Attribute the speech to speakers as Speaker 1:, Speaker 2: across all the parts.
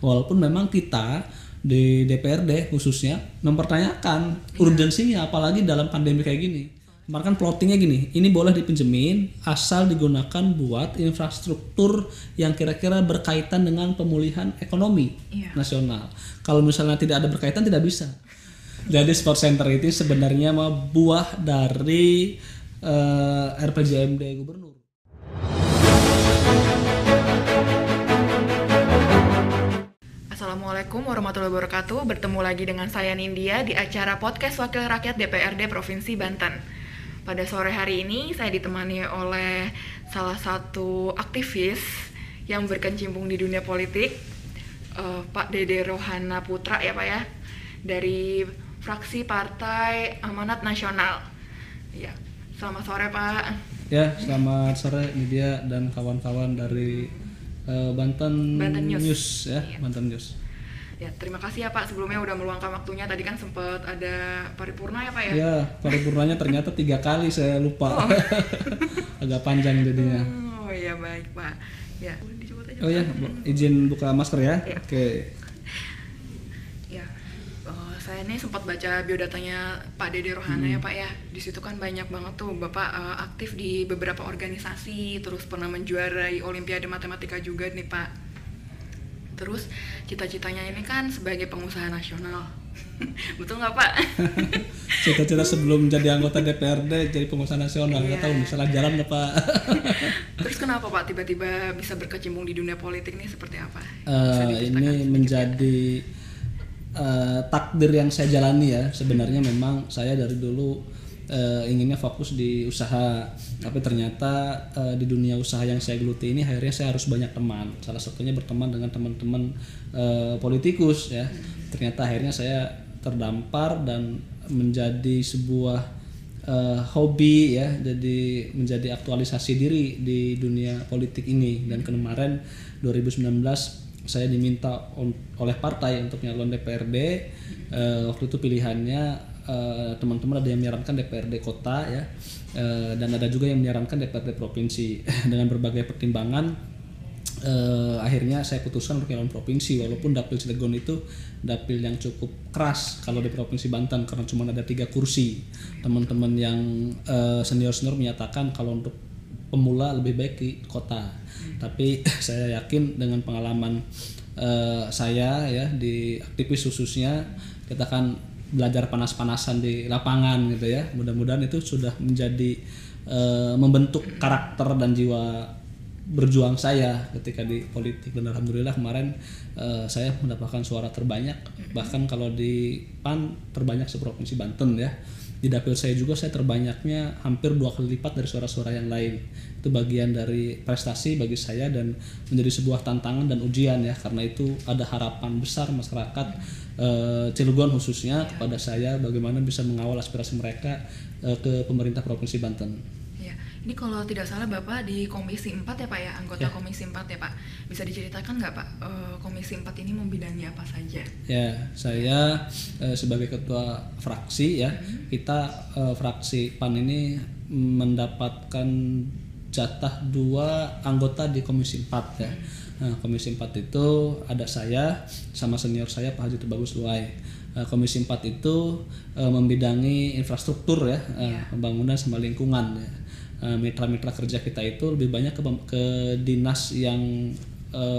Speaker 1: Walaupun memang kita di DPRD khususnya mempertanyakan urgensinya apalagi dalam pandemi kayak gini. Kemarin kan plottingnya gini, ini boleh dipinjemin asal digunakan buat infrastruktur yang kira-kira berkaitan dengan pemulihan ekonomi
Speaker 2: Iya.
Speaker 1: nasional. Kalau misalnya tidak ada berkaitan tidak bisa. Jadi sport center itu sebenarnya mah buah dari eh, RPJMD gubernur.
Speaker 2: Assalamualaikum warahmatullahi wabarakatuh. Bertemu lagi dengan saya Nindya di acara podcast Wakil Rakyat DPRD Provinsi Banten. Pada sore hari ini saya ditemani oleh salah satu aktivis yang berkecimpung di dunia politik, eh, Pak Dede Rohana Putra ya Pak ya, dari fraksi Partai Amanat Nasional. Ya, selamat sore Pak.
Speaker 1: Ya, selamat sore Media dan kawan-kawan dari eh, Banten,
Speaker 2: Banten News.
Speaker 1: ya,
Speaker 2: Iya.
Speaker 1: Banten News.
Speaker 2: Ya, terima kasih ya Pak sebelumnya udah meluangkan waktunya. Tadi kan sempat ada paripurna ya Pak ya.
Speaker 1: Ya, paripurnanya ternyata tiga kali saya lupa. Agak panjang jadinya.
Speaker 2: Oh iya baik Pak. Ya, dicoba aja.
Speaker 1: Oh ya, Bu, izin buka masker ya.
Speaker 2: Iya.
Speaker 1: Oke.
Speaker 2: Ya, eh, saya ini sempat baca biodatanya Pak Dede Rohana
Speaker 1: Hmm.
Speaker 2: ya Pak ya. Di situ kan banyak banget tuh Bapak eh, aktif di beberapa organisasi, terus pernah menjuarai Olimpiade Matematika juga nih Pak. Terus cita-citanya ini kan sebagai pengusaha nasional. Betul nggak Pak?
Speaker 1: Cita-cita sebelum jadi anggota DPRD jadi pengusaha nasional nggak
Speaker 2: Iya.
Speaker 1: tahu salah jalan apa.
Speaker 2: Terus kenapa Pak tiba-tiba bisa berkecimpung di dunia politik nih seperti apa?
Speaker 1: Eh, ini menjadi eh, takdir yang saya jalani ya. Sebenarnya memang saya dari dulu eh, inginnya fokus di usaha, tapi ternyata eh, di dunia usaha yang saya geluti ini akhirnya saya harus banyak teman. Salah satunya berteman dengan teman-teman eh, politikus ya. Ternyata akhirnya saya terdampar dan menjadi sebuah eh, hobi ya jadi menjadi aktualisasi diri di dunia politik ini dan kemarin 2019 saya diminta on- oleh partai untuk nyalon DPRD Eh, waktu itu pilihannya eh, teman-teman ada yang menyarankan DPRD kota ya. Eh, dan ada juga yang menyarankan DPRD provinsi. Dengan berbagai pertimbangan eh, akhirnya saya putuskan untuk nyalon provinsi. Walaupun dapil Cilegon itu dapil yang cukup keras kalau di provinsi Banten karena cuma ada tiga kursi. Teman-teman yang senior senior menyatakan kalau untuk pemula lebih baik di kota. Tapi saya yakin dengan pengalaman eh, saya ya di aktivis khususnya kita kan belajar panas-panasan di lapangan gitu ya. Mudah-mudahan itu sudah menjadi eh, membentuk karakter dan jiwa berjuang saya ketika di politik. Dan alhamdulillah kemarin eh, saya mendapatkan suara terbanyak. Bahkan kalau di PAN terbanyak seprovinsi Banten ya. Di dapil saya juga saya terbanyaknya hampir dua kali lipat dari suara-suara yang lain. Itu bagian dari prestasi bagi saya dan menjadi sebuah tantangan dan ujian ya. Karena itu ada harapan besar masyarakat eh, Cilegon khususnya kepada saya bagaimana bisa mengawal aspirasi mereka eh, ke pemerintah provinsi Banten.
Speaker 2: Ya, ini kalau tidak salah Bapak di Komisi 4 ya Pak ya, anggota Komisi 4 ya Pak. Bisa diceritakan nggak Pak, eh, Komisi 4 ini membidangi apa saja?
Speaker 1: Ya, saya eh, sebagai ketua fraksi ya, kita eh, fraksi PAN ini mendapatkan jatah dua anggota di Komisi 4 ya. Nah, Komisi 4 itu ada saya sama senior saya Pak Haji Tubagus Luai. Eh, Komisi 4 itu eh, membidangi infrastruktur ya, eh, pembangunan sama lingkungan ya. Mitra-mitra kerja kita itu lebih banyak ke, ke dinas yang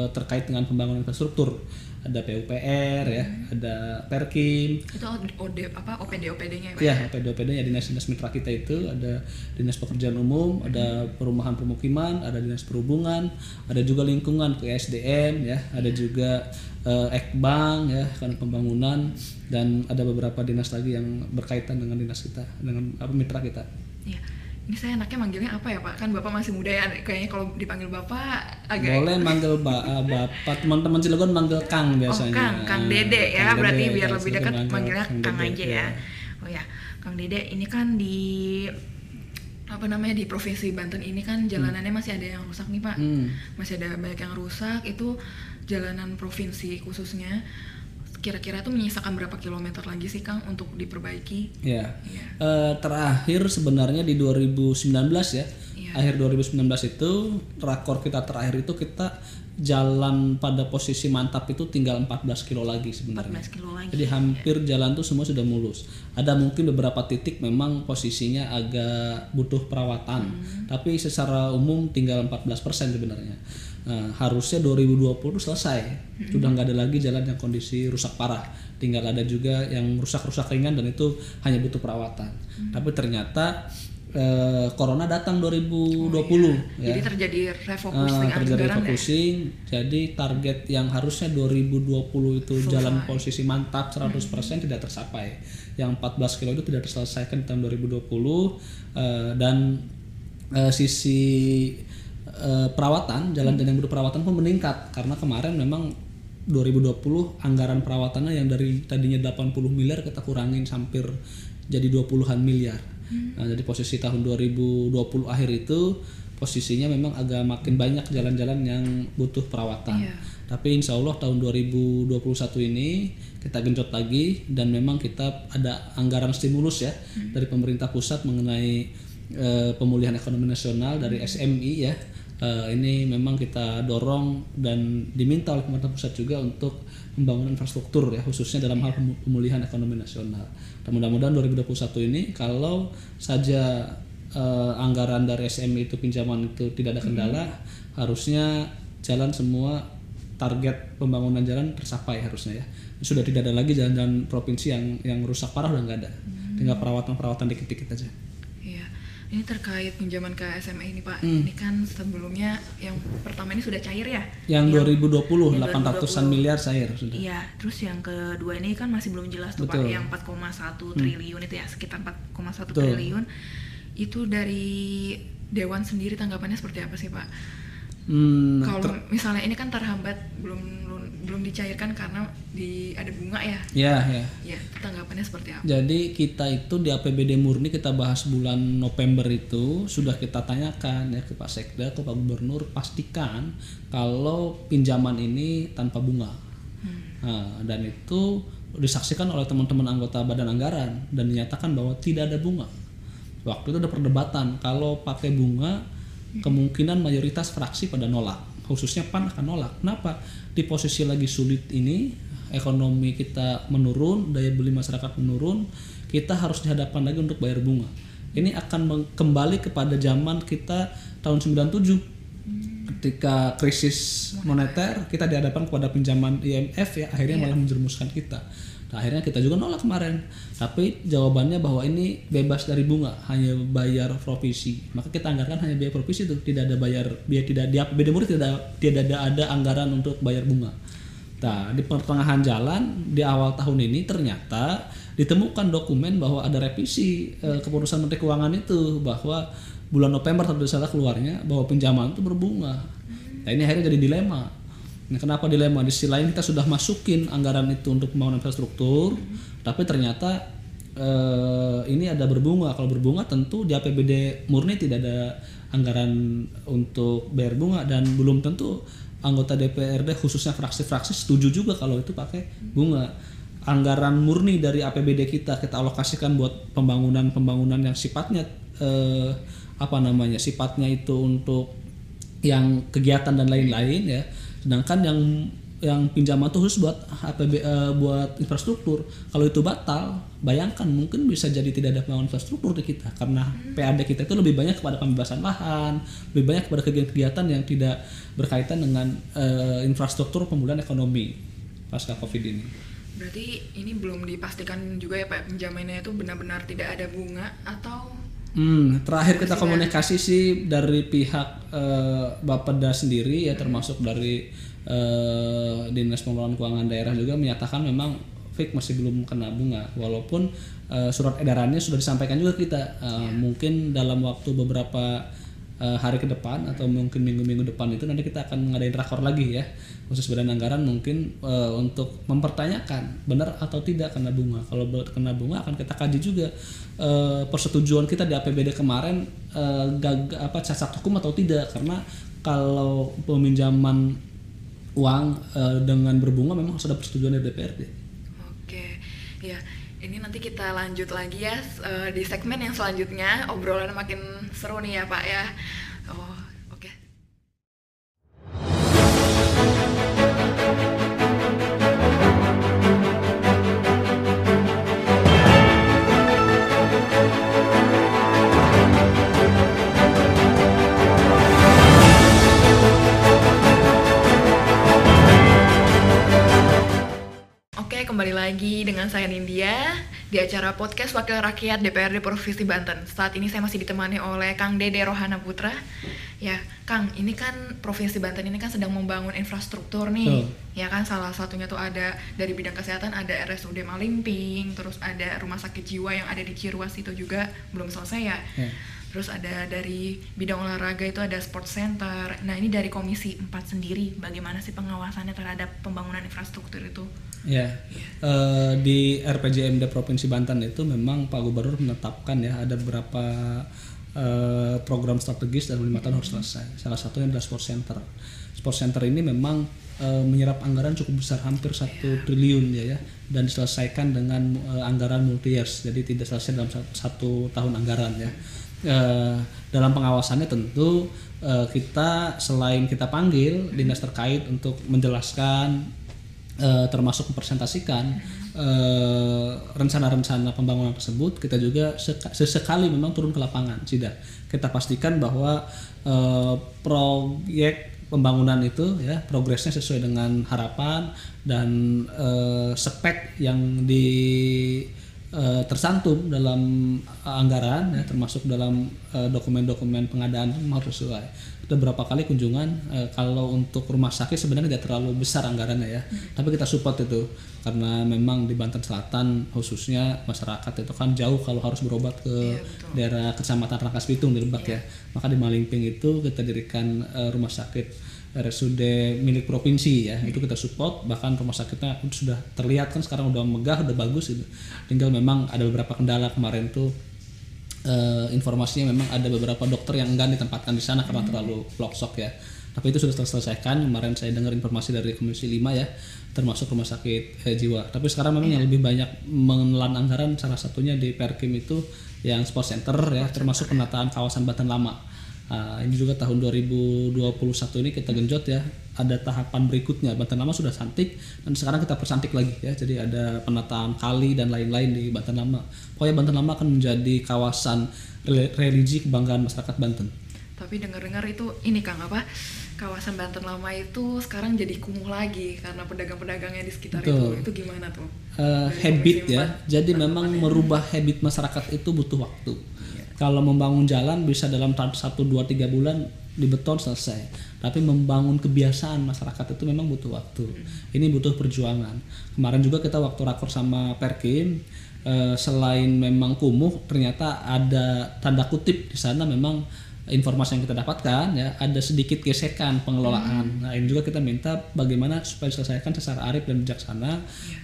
Speaker 1: terkait dengan pembangunan infrastruktur ada PUPR ya, ada Perkim,
Speaker 2: Itu OD apa OPD OPD-nya ya Pak?
Speaker 1: ya PD-PD ya dinas-dinas mitra kita itu ada dinas pekerjaan umum, ada perumahan permukiman, ada dinas perhubungan, ada juga lingkungan ke SDM ya, ada juga eh, Ekbang ya kan pembangunan dan ada beberapa dinas lagi yang berkaitan dengan dinas kita dengan apa mitra kita.
Speaker 2: Iya. Ini saya enaknya manggilnya apa ya Pak? Kan Bapak masih muda ya, kayaknya kalau dipanggil Bapak agak
Speaker 1: Boleh manggil ba- eh, bapak teman-teman Cilegon manggil Kang
Speaker 2: Oh
Speaker 1: biasanya.
Speaker 2: Kang, Kang Dede ya,
Speaker 1: Kang
Speaker 2: berarti
Speaker 1: Dede,
Speaker 2: biar
Speaker 1: Kang
Speaker 2: lebih dekat
Speaker 1: manggil
Speaker 2: manggilnya Kang,
Speaker 1: Dede,
Speaker 2: aja
Speaker 1: iya.
Speaker 2: ya. Oh ya, Kang Dede ini kan di apa namanya di provinsi Banten ini kan jalanannya masih ada yang rusak nih Pak.
Speaker 1: Hmm.
Speaker 2: Masih ada banyak yang rusak itu jalanan provinsi khususnya kira-kira tuh menyisakan berapa kilometer lagi sih Kang untuk diperbaiki?
Speaker 1: Ya.
Speaker 2: Iya.
Speaker 1: Eh, terakhir sebenarnya di 2019 ya.
Speaker 2: Iya.
Speaker 1: Akhir 2019 itu rakor kita terakhir itu kita jalan pada posisi mantap itu tinggal 14 kilo lagi sebenarnya.
Speaker 2: 14 kilo lagi.
Speaker 1: Jadi hampir jalan tuh semua sudah mulus. Ada mungkin beberapa titik memang posisinya agak butuh perawatan, tapi secara umum tinggal 14% sebenarnya. Nah, harusnya 2020 tuh selesai. Sudah nggak ada lagi jalan yang kondisi rusak parah. Tinggal ada juga yang rusak-rusak ringan dan itu hanya butuh perawatan. Tapi ternyata eh, corona datang 2020 ya.
Speaker 2: Jadi terjadi refocusing
Speaker 1: Ah, terjadi
Speaker 2: ya.
Speaker 1: refocusing jadi target yang harusnya 2020 itu jalan posisi mantap 100%
Speaker 2: Hmm.
Speaker 1: tidak tercapai yang 14 kilo itu tidak terselesaikan di tahun 2020 eh, dan eh, sisi eh, perawatan jalan dan yang butuh perawatan pun meningkat karena kemarin memang 2020 anggaran perawatannya yang dari tadinya 80 miliar kita kurangin hampir jadi 20-an miliar. Nah, jadi posisi tahun 2020 akhir itu posisinya memang agak makin banyak jalan-jalan yang butuh perawatan.
Speaker 2: Iya.
Speaker 1: Tapi insya Allah tahun 2021 ini kita genjot lagi dan memang kita ada anggaran stimulus ya dari pemerintah pusat mengenai eh, pemulihan ekonomi nasional dari SMI ya. Eh, ini memang kita dorong dan diminta oleh pemerintah pusat juga untuk pembangunan infrastruktur ya khususnya dalam hal pemu- pemulihan ekonomi nasional. Dan mudah-mudahan 2021 ini kalau saja eh, anggaran dari SMI itu pinjaman itu tidak ada kendala, harusnya jalan semua target pembangunan jalan tercapai harusnya ya. Sudah tidak ada lagi jalan-jalan provinsi yang yang rusak parah udah nggak ada. Tinggal perawatan-perawatan dikit-dikit aja.
Speaker 2: Iya. Ini terkait pinjaman ke SMA ini Pak.
Speaker 1: Hmm.
Speaker 2: Ini kan sebelumnya yang pertama ini sudah cair ya.
Speaker 1: Yang 2020
Speaker 2: yang
Speaker 1: 800-an miliar cair sudah.
Speaker 2: Iya, terus yang kedua ini kan masih belum jelas tuh
Speaker 1: Betul.
Speaker 2: Pak,
Speaker 1: Hmm.
Speaker 2: yang 4,1 triliun itu ya, sekitar 4,1
Speaker 1: Betul.
Speaker 2: triliun. Itu dari Dewan sendiri tanggapannya seperti apa sih Pak?
Speaker 1: Hmm,
Speaker 2: Kalau misalnya ini kan terhambat belum belum, dicairkan karena di ada bunga ya.
Speaker 1: ya ya.
Speaker 2: Ya, tanggapannya seperti apa?
Speaker 1: Jadi kita itu di APBD murni kita bahas bulan November itu sudah kita tanyakan ya ke Pak Sekda ke Pak Gubernur pastikan kalau pinjaman ini tanpa bunga. Nah, dan itu disaksikan oleh teman-teman anggota Badan Anggaran dan dinyatakan bahwa tidak ada bunga. Waktu itu ada perdebatan kalau pakai bunga kemungkinan mayoritas fraksi pada nolak, khususnya PAN akan nolak. Kenapa? Di posisi lagi sulit ini, ekonomi kita menurun, daya beli masyarakat menurun, kita harus dihadapkan lagi untuk bayar bunga. Ini akan kembali kepada zaman kita tahun 97 ketika krisis moneter kita dihadapkan kepada pinjaman IMF ya akhirnya malah menjerumuskan kita. Nah, akhirnya kita juga nolak kemarin. Tapi jawabannya bahwa ini bebas dari bunga, hanya bayar provisi. Maka kita anggarkan hanya biaya provisi itu, tidak ada bayar biaya tidak di APBD murni tidak tidak ada, ada anggaran untuk bayar bunga. Nah, di pertengahan jalan di awal tahun ini ternyata ditemukan dokumen bahwa ada revisi eh, keputusan Menteri Keuangan itu bahwa bulan November kalau keluarnya bahwa pinjaman itu berbunga. Nah, ini akhirnya jadi dilema. Nah, kenapa dilema? Di sisi lain kita sudah masukin anggaran itu untuk pembangunan infrastruktur, tapi ternyata eh, ini ada berbunga. Kalau berbunga tentu di APBD murni tidak ada anggaran untuk bayar bunga dan belum tentu anggota DPRD khususnya fraksi-fraksi setuju juga kalau itu pakai bunga. Anggaran murni dari APBD kita kita alokasikan buat pembangunan-pembangunan yang sifatnya eh, apa namanya? sifatnya itu untuk yang kegiatan dan lain-lain ya. Sedangkan yang yang pinjaman itu khusus buat APB eh, buat infrastruktur. Kalau itu batal, bayangkan mungkin bisa jadi tidak ada pembangunan infrastruktur di kita karena PAD kita itu lebih banyak kepada pembebasan lahan, lebih banyak kepada kegiatan-kegiatan yang tidak berkaitan dengan eh, infrastruktur pemulihan ekonomi pasca Covid ini.
Speaker 2: Berarti ini belum dipastikan juga ya Pak pinjamannya itu benar-benar tidak ada bunga atau
Speaker 1: Hmm, terakhir kita komunikasi sih dari pihak eh, Bapeda sendiri ya termasuk dari eh, Dinas Pengelolaan Keuangan Daerah juga menyatakan memang fake masih belum kena bunga. Walaupun eh, surat edarannya sudah disampaikan juga kita. Eh, mungkin dalam waktu beberapa eh, hari ke depan atau mungkin minggu-minggu depan itu nanti kita akan ngadain rakor lagi ya khusus badan anggaran mungkin eh, untuk mempertanyakan benar atau tidak kena bunga. Kalau kena bunga akan kita kaji juga eh, persetujuan kita di APBD kemarin eh, gag apa cacat hukum atau tidak. Karena kalau peminjaman uang eh, dengan berbunga memang ada persetujuan dari DPRD.
Speaker 2: Oke, ya ini nanti kita lanjut lagi ya eh, di segmen yang selanjutnya obrolan makin seru nih ya Pak ya. Kembali lagi dengan saya Nindya di acara podcast Wakil Rakyat DPRD Provinsi Banten. Saat ini saya masih ditemani oleh Kang Dede Rohana Putra. Ya, Kang, ini kan Provinsi Banten ini kan sedang membangun infrastruktur nih.
Speaker 1: Betul.
Speaker 2: Ya kan salah satunya tuh ada dari bidang kesehatan ada RSUD Malimping, terus ada rumah sakit jiwa yang ada di Ciruas itu juga belum selesai ya.
Speaker 1: Ya.
Speaker 2: Terus ada dari bidang olahraga itu ada sport center. Nah, ini dari Komisi 4 sendiri bagaimana sih pengawasannya terhadap pembangunan infrastruktur itu?
Speaker 1: Ya, eh, di RPJMD Provinsi Banten itu memang Pak Gubernur menetapkan ya ada beberapa eh, program strategis dalam lima tahun harus selesai. Salah satunya adalah sport center. Sport center ini memang eh, menyerap anggaran cukup besar hampir satu triliun ya ya dan diselesaikan dengan eh, anggaran multi years jadi tidak selesai dalam satu, satu tahun anggaran ya. Eh, dalam pengawasannya tentu eh, kita selain kita panggil dinas terkait untuk menjelaskan eh, termasuk mempresentasikan eh, rencana-rencana pembangunan tersebut kita juga seka- sesekali memang turun ke lapangan tidak kita pastikan bahwa eh, proyek pembangunan itu ya progresnya sesuai dengan harapan dan spek yang di tersantum dalam anggaran ya termasuk dalam dokumen-dokumen pengadaan harus sesuai. Kita berapa kali kunjungan eh, kalau untuk rumah sakit sebenarnya tidak terlalu besar anggarannya ya, tapi kita support itu karena memang di Banten Selatan khususnya masyarakat itu kan jauh kalau harus berobat ke
Speaker 2: betul.
Speaker 1: daerah kecamatan Rangkas Bitung di Lebak ya. Maka di Malingping itu kita dirikan eh, rumah sakit RSUD milik provinsi ya. Itu kita support bahkan rumah sakitnya sudah terlihat kan sekarang udah megah udah bagus gitu tinggal memang ada beberapa kendala kemarin tuh eh, informasinya memang ada beberapa dokter yang enggan ditempatkan di sana karena terlalu pelosok ya. Tapi itu sudah terselesaikan. Kemarin saya dengar informasi dari komisi 5 ya termasuk rumah sakit eh, jiwa. Tapi sekarang memang yang lebih banyak menelan anggaran salah satunya di Perkim itu yang sport center ya termasuk penataan kawasan Banten Lama. Nah, ini juga tahun 2021 ini kita genjot ya ada tahapan berikutnya Banten Lama sudah santik dan sekarang kita persantik lagi ya jadi ada penataan kali dan lain-lain di Banten Lama pokoknya Banten Lama akan menjadi kawasan rel- religi kebanggaan masyarakat Banten
Speaker 2: Tapi dengar-dengar itu ini Kang apa? Kawasan Banten lama itu sekarang jadi kumuh lagi karena pedagang-pedagangnya di sekitar
Speaker 1: Betul.
Speaker 2: itu. Itu gimana tuh? Dari
Speaker 1: habit ya. Jadi memang merubah habit masyarakat itu butuh waktu.
Speaker 2: Iya.
Speaker 1: Kalau membangun jalan bisa dalam tahap 1 2 3 bulan di beton selesai. Tapi membangun kebiasaan masyarakat itu memang butuh waktu.
Speaker 2: Hmm.
Speaker 1: Ini butuh perjuangan. Kemarin juga kita waktu rakor sama Perkim eh, selain memang kumuh ternyata ada tanda kutip di sana memang informasi yang kita dapatkan ya ada sedikit gesekan pengelolaan. Nah ini juga kita minta bagaimana supaya diselesaikan secara arif dan bijaksana.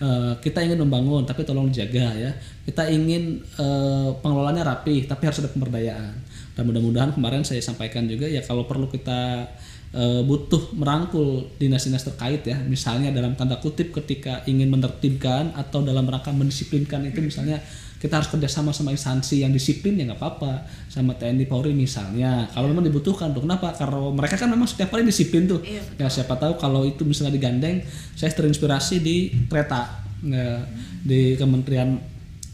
Speaker 1: Eh, kita ingin membangun tapi tolong dijaga ya. Kita ingin eh, pengelolaannya rapi tapi harus ada pemberdayaan. Dan mudah-mudahan kemarin saya sampaikan juga ya kalau perlu kita eh, butuh merangkul dinas-dinas terkait ya. Misalnya dalam tanda kutip ketika ingin menertibkan atau dalam rangka mendisiplinkan itu misalnya kita harus kerjasama sama instansi yang disiplin ya nggak apa-apa. Sama TNI Polri misalnya. Kalau memang dibutuhkan tuh kenapa? Karena mereka kan memang setiap hari disiplin tuh.
Speaker 2: Iya,
Speaker 1: ya siapa tahu kalau itu misalnya digandeng saya terinspirasi di kereta ya, di Kementerian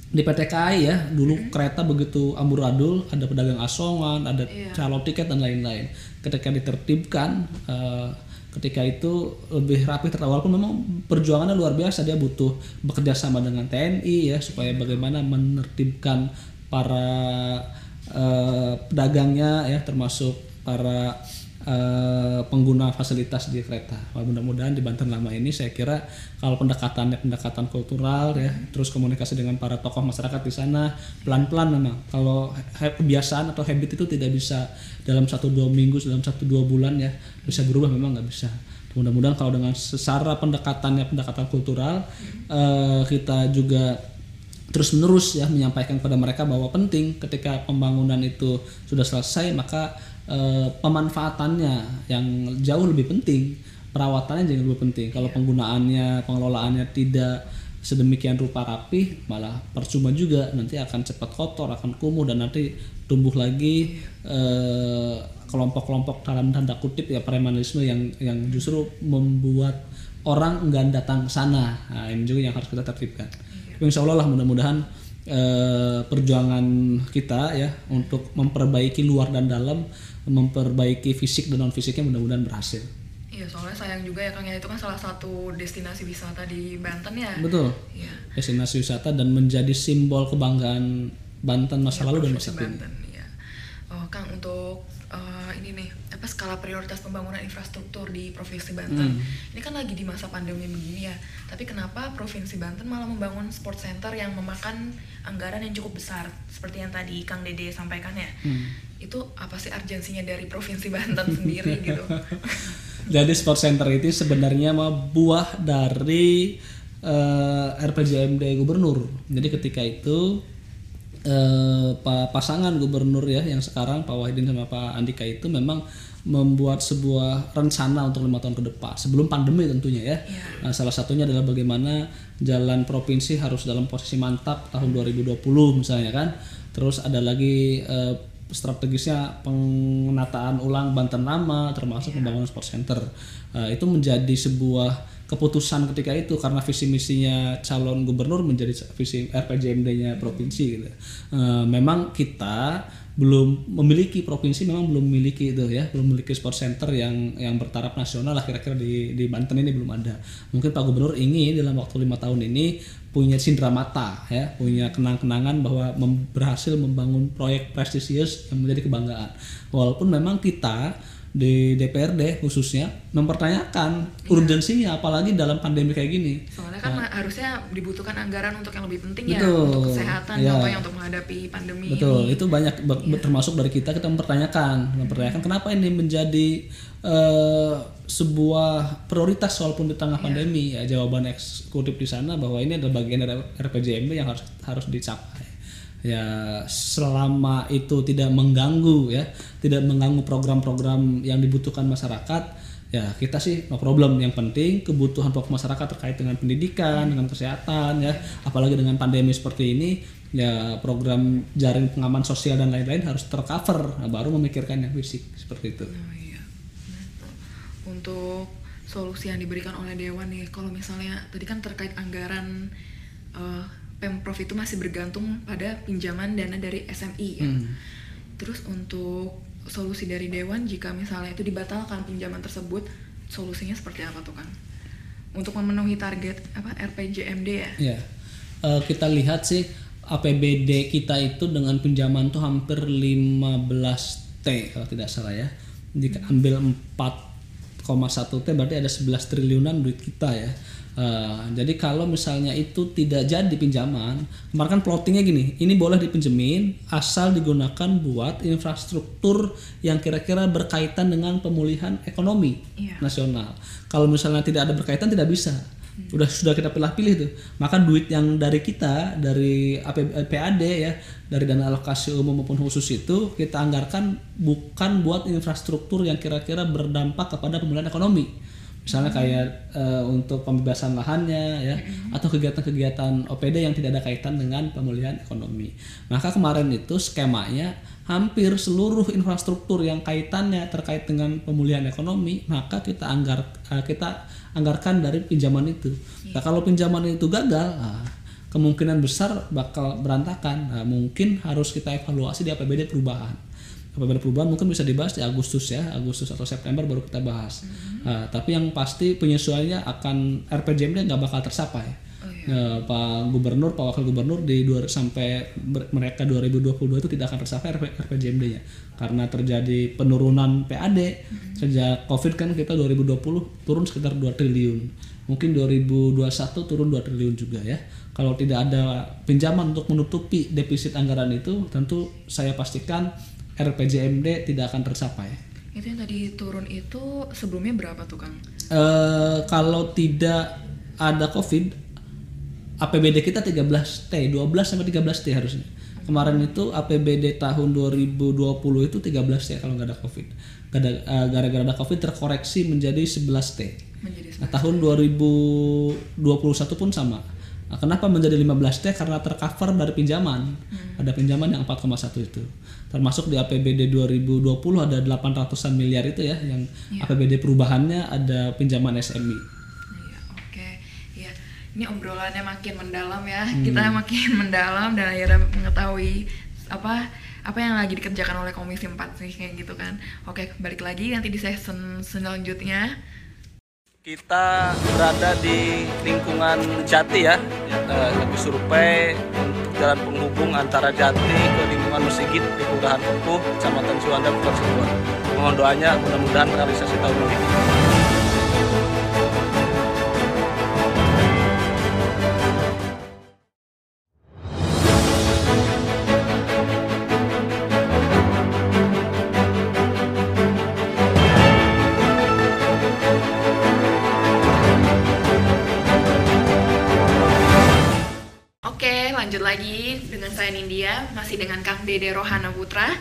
Speaker 1: di PT KAI ya dulu kereta begitu amburadul ada pedagang asongan ada
Speaker 2: Iya.
Speaker 1: calo tiket dan lain-lain ketika ditertibkan eh, ketika itu lebih rapi tertata walaupun memang perjuangannya luar biasa dia butuh bekerja sama dengan TNI ya supaya bagaimana menertibkan para eh, pedagangnya ya termasuk para eh, pengguna fasilitas di kereta. Mudah-mudahan di Banten lama ini saya kira kalau pendekatannya pendekatan kultural ya, terus komunikasi dengan para tokoh masyarakat di sana pelan-pelan memang. Kalau kebiasaan atau habit itu tidak bisa dalam satu dua minggu, dalam satu dua bulan ya bisa berubah memang nggak bisa. Mudah-mudahan kalau dengan secara pendekatannya pendekatan kultural eh, kita juga terus menerus ya menyampaikan kepada mereka bahwa penting ketika pembangunan itu sudah selesai maka eh, pemanfaatannya yang jauh lebih penting perawatannya jauh lebih penting. Kalau penggunaannya pengelolaannya tidak sedemikian rupa rapi malah percuma juga. Nanti akan cepat kotor akan kumuh dan nanti tumbuh lagi eh, kelompok-kelompok dalam tanda kutip ya premanisme yang yang justru membuat orang enggan datang ke sana. Nah, ini juga yang harus kita tertibkan. Tapi insya Allah lah mudah-mudahan eh, perjuangan kita ya untuk memperbaiki luar dan dalam, memperbaiki fisik dan non fisiknya mudah-mudahan berhasil.
Speaker 2: Iya, soalnya sayang juga ya Kang ya itu kan salah satu destinasi wisata di Banten ya.
Speaker 1: Betul.
Speaker 2: Iya.
Speaker 1: Destinasi wisata dan menjadi simbol kebanggaan Banten masa lalu dan masa kini.
Speaker 2: Banten, iya. Oh, Kang untuk eh, ini nih apa skala prioritas pembangunan infrastruktur di Provinsi Banten.
Speaker 1: Hmm.
Speaker 2: Ini kan lagi di masa pandemi begini ya. Tapi kenapa Provinsi Banten malah membangun sport center yang memakan anggaran yang cukup besar seperti yang tadi Kang Dede sampaikan ya?
Speaker 1: Hmm.
Speaker 2: Itu apa sih urgensinya dari Provinsi Banten sendiri gitu?
Speaker 1: Jadi sport center itu sebenarnya mah buah dari eh, RPJMD gubernur. Jadi ketika itu eh, pa- pasangan gubernur ya yang sekarang Pak Wahidin sama Pak Andika itu memang membuat sebuah rencana untuk lima tahun ke depan sebelum pandemi tentunya ya.
Speaker 2: Iya.
Speaker 1: Nah, salah satunya adalah bagaimana jalan provinsi harus dalam posisi mantap tahun 2020 misalnya kan. Terus ada lagi eh, strategisnya penataan ulang Banten Lama termasuk pembangunan sport center. Eh, itu menjadi sebuah keputusan ketika itu karena visi misinya calon gubernur menjadi visi RPJMD-nya provinsi gitu. Eh, memang kita belum memiliki provinsi memang belum memiliki itu ya belum memiliki sport center yang yang bertaraf nasional lah kira-kira di di Banten ini belum ada mungkin Pak Gubernur ingin dalam waktu lima tahun ini punya cindera mata ya punya kenang-kenangan bahwa mem- berhasil membangun proyek prestisius yang menjadi kebanggaan walaupun memang kita di DPRD khususnya mempertanyakan urgensinya apalagi dalam pandemi kayak gini
Speaker 2: Soalnya kan harusnya dibutuhkan anggaran untuk yang lebih penting ya,
Speaker 1: Nah. Betul.
Speaker 2: untuk kesehatan,
Speaker 1: Iya.
Speaker 2: contohnya untuk menghadapi pandemi
Speaker 1: Betul,
Speaker 2: ini.
Speaker 1: itu banyak ba- termasuk dari kita kita mempertanyakan, mempertanyakan kenapa ini menjadi eh, sebuah prioritas walaupun di tengah pandemi ya jawaban eksekutif di sana bahwa ini adalah bagian dari RPJMD yang harus harus dicapai. Ya selama itu tidak mengganggu ya, tidak mengganggu program-program yang dibutuhkan masyarakat, ya kita sih no problem. Yang penting kebutuhan pokok masyarakat terkait dengan pendidikan, dengan kesehatan ya, apalagi dengan pandemi seperti ini ya program jaring pengaman sosial dan lain-lain harus tercover nah, baru memikirkan yang fisik seperti itu
Speaker 2: Oh iya. Untuk solusi yang diberikan oleh Dewan nih, kalau misalnya tadi kan terkait anggaran eh, Pemprov itu masih bergantung pada pinjaman dana dari SMI ya.
Speaker 1: Hmm.
Speaker 2: Terus untuk solusi dari Dewan jika misalnya itu dibatalkan pinjaman tersebut, solusinya seperti apa tuh kan? Untuk memenuhi target apa RPJMD ya?
Speaker 1: ya Eh, kita lihat sih APBD kita itu dengan pinjaman tuh hampir 15 T kalau tidak salah ya jika ambil 4,1 T berarti ada 11 triliunan duit kita ya Eh, jadi kalau misalnya itu tidak jadi pinjaman kemarin kan plottingnya gini ini boleh dipinjemin asal digunakan buat infrastruktur yang kira-kira berkaitan dengan pemulihan ekonomi
Speaker 2: Iya.
Speaker 1: nasional. Kalau misalnya tidak ada berkaitan tidak bisa. Udah sudah kita pilih-pilih tuh. Maka duit yang dari kita dari AP, PAD ya dari dana alokasi umum maupun khusus itu kita anggarkan bukan buat infrastruktur yang kira-kira berdampak kepada pemulihan ekonomi misalnya kayak eh, untuk pembebasan lahannya ya atau kegiatan-kegiatan OPD yang tidak ada kaitan dengan pemulihan ekonomi. Maka kemarin itu skemanya hampir seluruh infrastruktur yang kaitannya terkait dengan pemulihan ekonomi maka kita anggar eh, kita anggarkan dari pinjaman itu. Nah kalau pinjaman itu gagal ah, kemungkinan besar bakal berantakan. Nah, mungkin harus kita evaluasi di APBD perubahan APBD perubahan mungkin bisa dibahas di Agustus ya Agustus atau September baru kita bahas Nah, tapi yang pasti penyesuaiannya akan RPJMD nggak bakal tercapai
Speaker 2: Oh iya.
Speaker 1: Nah, Pak Gubernur, Pak Wakil Gubernur di dua, sampai ber- mereka 2022 itu tidak akan tercapai RP, RPJMD-nya karena terjadi penurunan PAD sejak Covid kan kita 2020 turun sekitar 2 triliun. Mungkin 2021 turun 2 triliun juga ya. Kalau tidak ada pinjaman untuk menutupi defisit anggaran itu, tentu saya pastikan RPJMD tidak akan tercapai.
Speaker 2: Itu yang tadi turun itu sebelumnya berapa tuh Kang?
Speaker 1: Eh, kalau tidak ada Covid, APBD kita 13 T, 12 sampai 13 T harusnya. Kemarin itu APBD tahun 2020 itu 13 T kalau nggak ada Covid. Eh, Gara-gara ada Covid terkoreksi menjadi 11 T.
Speaker 2: Menjadi
Speaker 1: Nah, tahun 2021 pun sama. Nah, kenapa menjadi 15 T? Karena tercover dari pinjaman. Ada pinjaman yang 4,1 itu. Termasuk di APBD 2020 ada 800-an miliar itu ya yang APBD perubahannya ada pinjaman SMI.
Speaker 2: Iya, oke. Iya. Ini obrolannya makin mendalam ya.
Speaker 1: Hmm.
Speaker 2: Kita makin mendalam dan akhirnya mengetahui apa apa yang lagi dikerjakan oleh Komisi 4 sih kayak gitu kan. Oke, balik lagi nanti di season selanjutnya.
Speaker 1: Kita berada di lingkungan Jati ya, eh, lagi survei untuk jalan penghubung antara Jati ke lingkungan Mesigit di Kelurahan Kukuh, Kecamatan Suwanda, Kota. Mohon doanya mudah-mudahan realisasi tahun ini.
Speaker 2: Nindya, masih dengan Kang Dede Rohana Putra.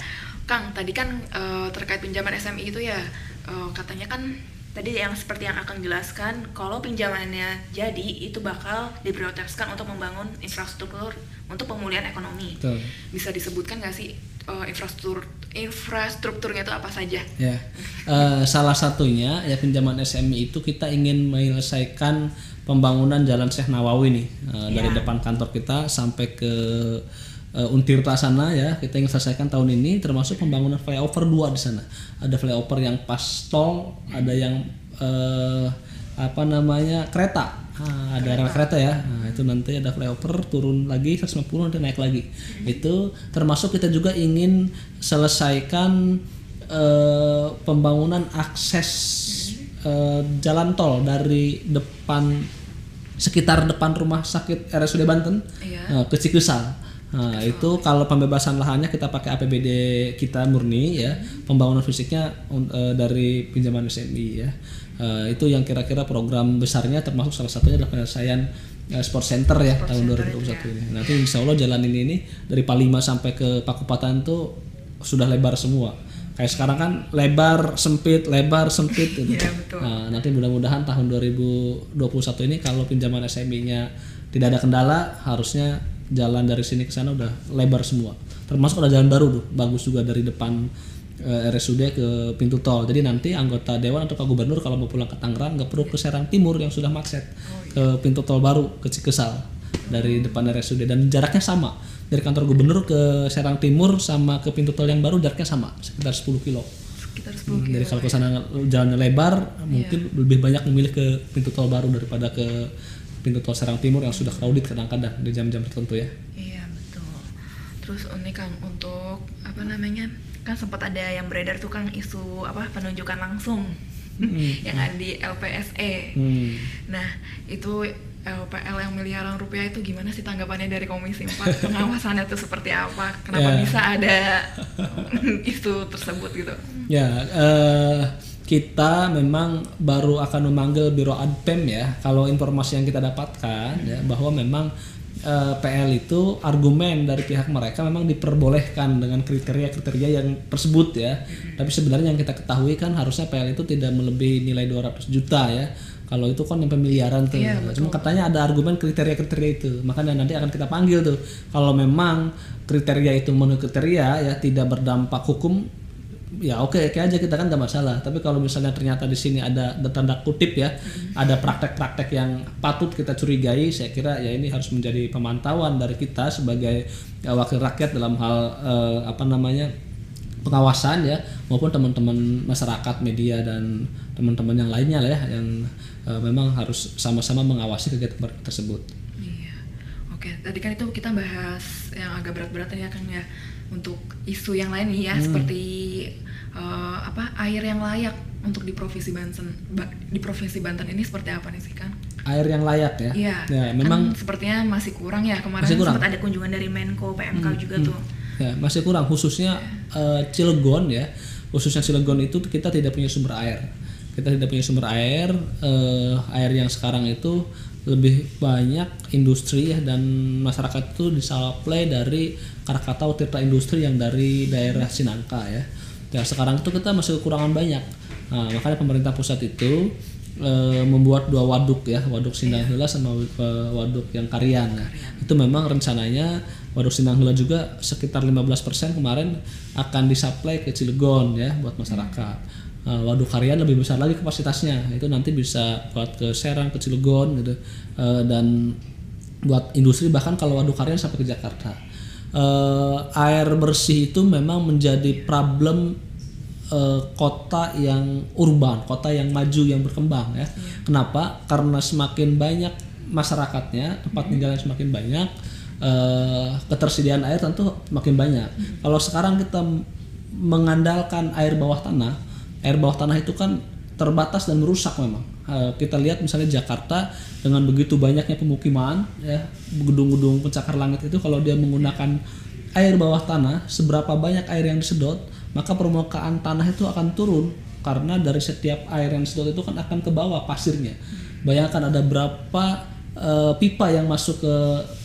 Speaker 2: Kang, tadi kan eh, terkait pinjaman SMI itu ya, eh, katanya kan tadi yang seperti yang akan jelaskan, kalau pinjamannya jadi itu bakal diprioritaskan untuk membangun infrastruktur untuk pemulihan ekonomi.
Speaker 1: Betul.
Speaker 2: Bisa disebutkan nggak sih eh, infrastruktur infrastrukturnya itu apa saja?
Speaker 1: Ya, Eh, salah satunya ya pinjaman SMI itu kita ingin menyelesaikan pembangunan Jalan Syekh Nawawi nih dari
Speaker 2: Ya.
Speaker 1: depan kantor kita sampai ke eh, Untirta sana ya kita ingin selesaikan tahun ini termasuk pembangunan flyover dua di sana ada flyover yang pas tol ada yang eh, apa namanya kereta Ah, ada rel kereta ya nah, itu nanti ada flyover turun lagi 150 nanti naik lagi itu termasuk kita juga ingin selesaikan eh, pembangunan akses eh, jalan tol dari depan sekitar depan rumah sakit RSUD Banten
Speaker 2: Iya.
Speaker 1: eh, ke Cikusal. Nah, itu kalau pembebasan lahannya kita pakai APBD kita murni ya. Pembangunan fisiknya eh, dari pinjaman SMI ya. Eh, itu yang kira-kira program besarnya termasuk salah satunya adalah penyelesaian eh, sport center ya tahun 2021 ini. Nanti insya Allah jalan ini ini dari Palima sampai ke Pakupatan tuh sudah lebar semua. Kayak sekarang kan lebar sempit, lebar sempit gitu.
Speaker 2: Iya, betul.
Speaker 1: Nah, nanti mudah-mudahan tahun 2021 ini kalau pinjaman SMI-nya tidak ada kendala, harusnya jalan dari sini ke sana udah lebar semua. Termasuk ada jalan baru tuh, bagus juga dari depan eh, RSUD ke pintu tol. Jadi nanti anggota dewan atau Pak Gubernur kalau mau pulang ke Tangerang nggak perlu ke Serang Timur yang sudah macet, ke pintu tol baru ke Cikesal dari depan RSUD dan jaraknya sama dari kantor gubernur ke Serang Timur sama ke pintu tol yang baru jaraknya sama sekitar 10 kilo.
Speaker 2: Sekitar 10
Speaker 1: Hmm,
Speaker 2: kilo.
Speaker 1: Jadi kalau ke sana jalannya lebar, mungkin lebih banyak memilih ke pintu tol baru daripada ke pintu tol Serang Timur yang sudah crowded kadang-kadang di jam-jam tertentu ya.
Speaker 2: Iya betul. Terus ini Kang untuk apa namanya kan sempat ada yang beredar tuh Kang isu apa penunjukan langsung yang ada di LPSE.
Speaker 1: Hmm.
Speaker 2: Nah itu LPL yang miliaran rupiah itu gimana sih tanggapannya dari Komisi 4 pengawasannya itu seperti apa? Kenapa
Speaker 1: Ya.
Speaker 2: bisa ada isu tersebut gitu?
Speaker 1: Ya, eh, kita memang baru akan memanggil Biro Adpem ya. Kalau informasi yang kita dapatkan ya bahwa memang eh, PL itu argumen dari pihak mereka memang diperbolehkan dengan kriteria-kriteria yang tersebut ya. Tapi sebenarnya yang kita ketahui kan harusnya PL itu tidak melebihi nilai 200 juta ya. Kalau itu kan yang pemiliaran tuh.
Speaker 2: Iya,
Speaker 1: Cuma katanya ada argumen kriteria-kriteria itu. Makanya nanti akan kita panggil tuh. Kalau memang kriteria itu memenuhi kriteria ya tidak berdampak hukum ya oke oke aja kita kan nggak masalah tapi kalau misalnya ternyata di sini ada tanda kutip ya ada praktek-praktek yang patut kita curigai saya kira ya ini harus menjadi pemantauan dari kita sebagai ya, wakil rakyat dalam hal eh, apa namanya pengawasan ya maupun teman-teman masyarakat media dan teman-teman yang lainnya lah ya yang eh, memang harus sama-sama mengawasi kegiatan tersebut
Speaker 2: Iya. Oke, tadi kan itu kita bahas yang agak berat-berat ya Kang ya. Untuk isu yang lain nih ya seperti eh, apa air yang layak untuk di provinsi Banten Ba- di provinsi Banten ini seperti apa nih sih Kang?
Speaker 1: air yang layak ya
Speaker 2: Iya.
Speaker 1: ya
Speaker 2: kan
Speaker 1: memang
Speaker 2: sepertinya masih kurang ya kemarin
Speaker 1: Masih kurang. Hmm.
Speaker 2: sempat ada kunjungan dari Menko PMK juga tuh.
Speaker 1: Ya, masih kurang khususnya eh, Cilegon ya. Khususnya Cilegon itu kita tidak punya sumber air. Kita tidak punya sumber air. eh, air yang sekarang itu lebih banyak industri ya dan masyarakat itu disuplai dari Krakatau Tirta Industri yang dari daerah Sinangka ya. Ya sekarang itu kita masih kekurangan banyak. Nah, makanya pemerintah pusat itu eh, membuat dua waduk ya, waduk Sindang Heula sama eh, waduk yang Karian. Nah, itu memang rencananya waduk Sindang Heula juga sekitar 15% kemarin akan disuplai ke Cilegon ya buat masyarakat. Nah, waduk Karian lebih besar lagi kapasitasnya. Itu nanti bisa buat ke Serang, ke Cilegon gitu. Eh, dan buat industri bahkan kalau waduk Karian sampai ke Jakarta. Eh, air bersih itu memang menjadi problem eh, kota yang urban, kota yang maju yang berkembang ya. Kenapa? Karena semakin banyak masyarakatnya, tempat tinggalnya semakin banyak, eh, ketersediaan air tentu makin banyak. Kalau sekarang kita mengandalkan air bawah tanah, air bawah tanah itu kan terbatas dan merusak memang. Eh, kita lihat misalnya Jakarta dengan begitu banyaknya pemukiman, ya gedung-gedung pencakar langit itu kalau dia menggunakan air bawah tanah, seberapa banyak air yang disedot, maka permukaan tanah itu akan turun karena dari setiap air yang disedot itu kan akan ke bawah pasirnya. Bayangkan ada berapa eh, pipa yang masuk ke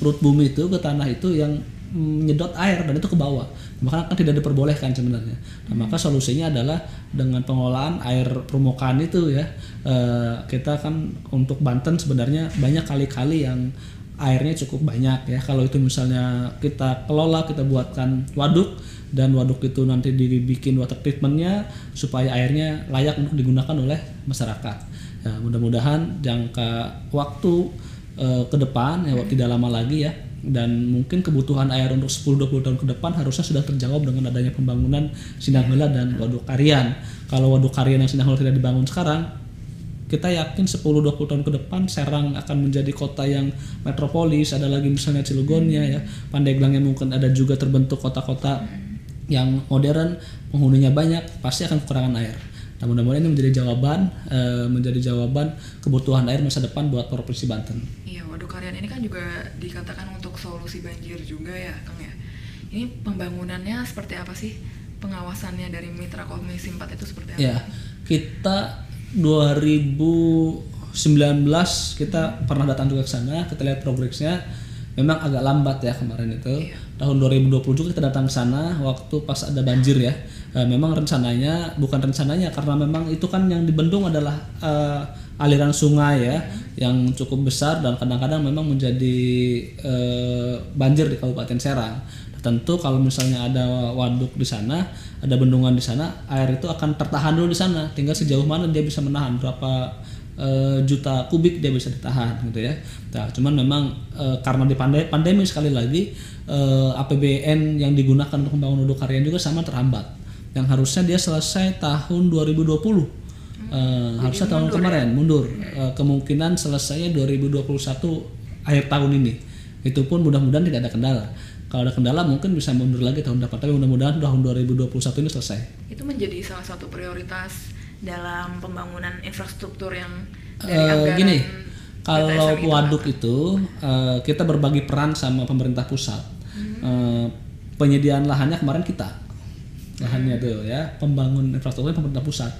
Speaker 1: perut bumi itu ke tanah itu yang menyedot air dan itu ke bawah. Maka kan tidak diperbolehkan sebenarnya. Nah, maka solusinya adalah dengan pengelolaan air permukaan itu ya. eh, kita kan untuk Banten sebenarnya banyak kali-kali yang airnya cukup banyak ya. Kalau itu misalnya kita kelola, kita buatkan waduk dan waduk itu nanti dibikin water treatmentnya supaya airnya layak untuk digunakan oleh masyarakat. Ya, mudah-mudahan jangka waktu eh, ke depan ya tidak lama lagi ya dan mungkin kebutuhan air untuk 10-20 tahun ke depan harusnya sudah terjawab dengan adanya pembangunan Sinangheula dan Waduk Karian. Kalau Waduk Karian yang Sinangheula tidak dibangun sekarang, kita yakin 10-20 tahun ke depan Serang akan menjadi kota yang metropolis, ada lagi misalnya Cilegonnya ya, Pandeglangnya mungkin ada juga terbentuk kota-kota yang modern, penghuninya banyak, pasti akan kekurangan air. Nah, mudah-mudahan ini menjadi jawaban eh, menjadi jawaban kebutuhan air masa depan buat Provinsi Banten.
Speaker 2: Iya, waduk karian ini kan juga dikatakan untuk solusi banjir juga ya, Kang ya. Ini pembangunannya seperti apa sih? Pengawasannya dari Mitra Komisi 4 itu seperti apa?
Speaker 1: Ya, kita 2019 kita pernah datang juga ke sana, kita lihat progresnya memang agak lambat ya kemarin itu.
Speaker 2: Iya.
Speaker 1: Tahun 2020 juga kita datang ke sana waktu pas ada banjir ya. Eh, memang rencananya bukan rencananya karena memang itu kan yang dibendung adalah eh, aliran sungai ya yang cukup besar dan kadang-kadang memang menjadi eh, banjir di Kabupaten Serang. Tentu kalau misalnya ada waduk di sana, ada bendungan di sana, air itu akan tertahan dulu di sana. Tinggal sejauh mana dia bisa menahan berapa eh, juta kubik dia bisa ditahan gitu ya. Nah, cuman memang eh, karena di pandemi, pandemi sekali lagi eh, APBN yang digunakan untuk membangun waduk harian juga sama terhambat. Yang harusnya dia selesai tahun 2020. Eh, harusnya tahun kemarin mundur. Eh, kemungkinan selesainya 2021 akhir tahun ini. Itu pun mudah-mudahan tidak ada kendala. Kalau ada kendala mungkin bisa mundur lagi tahun depan. Tapi mudah-mudahan tahun 2021 ini selesai.
Speaker 2: Itu menjadi salah satu prioritas dalam pembangunan infrastruktur yang dari
Speaker 1: Eh,
Speaker 2: anggaran
Speaker 1: gini,
Speaker 2: BTSM
Speaker 1: kalau
Speaker 2: itu,
Speaker 1: waduk
Speaker 2: Kang.
Speaker 1: itu eh, kita berbagi peran sama pemerintah pusat.
Speaker 2: Hmm.
Speaker 1: Eh, penyediaan lahannya kemarin kita, lahannya tuh ya, pembangun infrastrukturnya pemerintah pusat.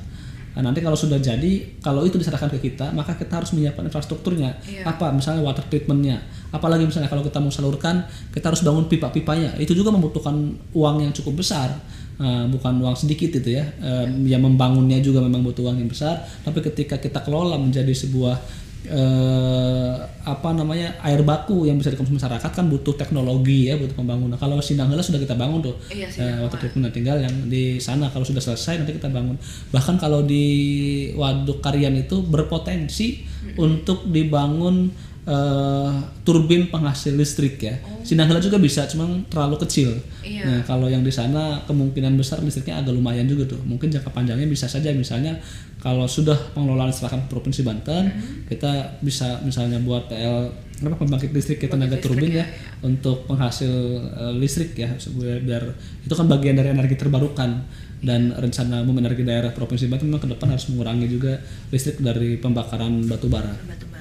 Speaker 1: Nah, nanti kalau sudah jadi, kalau itu diserahkan ke kita, maka kita harus menyiapkan infrastrukturnya.
Speaker 2: Iya.
Speaker 1: Apa, misalnya water treatmentnya. Apalagi misalnya kalau kita mau salurkan, kita harus bangun pipa-pipanya. Itu juga membutuhkan uang yang cukup besar. Eh, bukan uang sedikit itu ya. Eh, ya membangunnya juga memang butuh uang yang besar. Tapi ketika kita kelola menjadi sebuah eh, apa namanya air baku yang bisa dikonsumsi masyarakat kan butuh teknologi ya butuh pembangunan. Kalau Sindanggala sudah kita bangun tuh
Speaker 2: Iya
Speaker 1: eh, treatment Nah, tinggal yang di sana kalau sudah selesai nanti kita bangun. Bahkan kalau di waduk Karian itu berpotensi untuk dibangun eh, turbin penghasil listrik ya Sindanggala juga bisa cuma terlalu kecil
Speaker 2: Iya.
Speaker 1: nah kalau yang di sana kemungkinan besar listriknya agak lumayan juga tuh mungkin jangka panjangnya bisa saja misalnya kalau sudah pengelolaan serahkan provinsi Banten kita bisa misalnya buat PL apa pembangkit listrik ya tenaga
Speaker 2: listrik
Speaker 1: turbin
Speaker 2: ya,
Speaker 1: ya, untuk penghasil eh, listrik ya supaya biar itu kan bagian dari energi terbarukan dan rencana umum energi daerah provinsi Banten memang ke depan harus mengurangi juga listrik dari pembakaran batu bara.
Speaker 2: batu bara.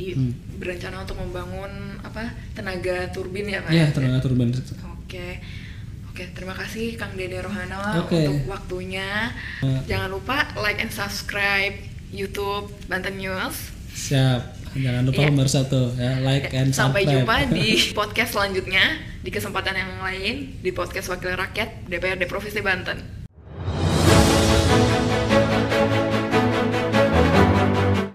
Speaker 2: Jadi
Speaker 1: Hmm.
Speaker 2: berencana untuk membangun apa tenaga turbin ya Pak?
Speaker 1: Ya tenaga turbin.
Speaker 2: Oke. Oke, terima kasih Kang Dede Rohana
Speaker 1: Oke.
Speaker 2: untuk waktunya. Jangan lupa like and subscribe YouTube Banten News.
Speaker 1: Siap. Jangan lupa
Speaker 2: Iya.
Speaker 1: pemirsa tuh ya like and
Speaker 2: Sampai
Speaker 1: subscribe.
Speaker 2: jumpa di podcast selanjutnya di kesempatan yang lain di podcast Wakil Rakyat DPRD Provinsi Banten.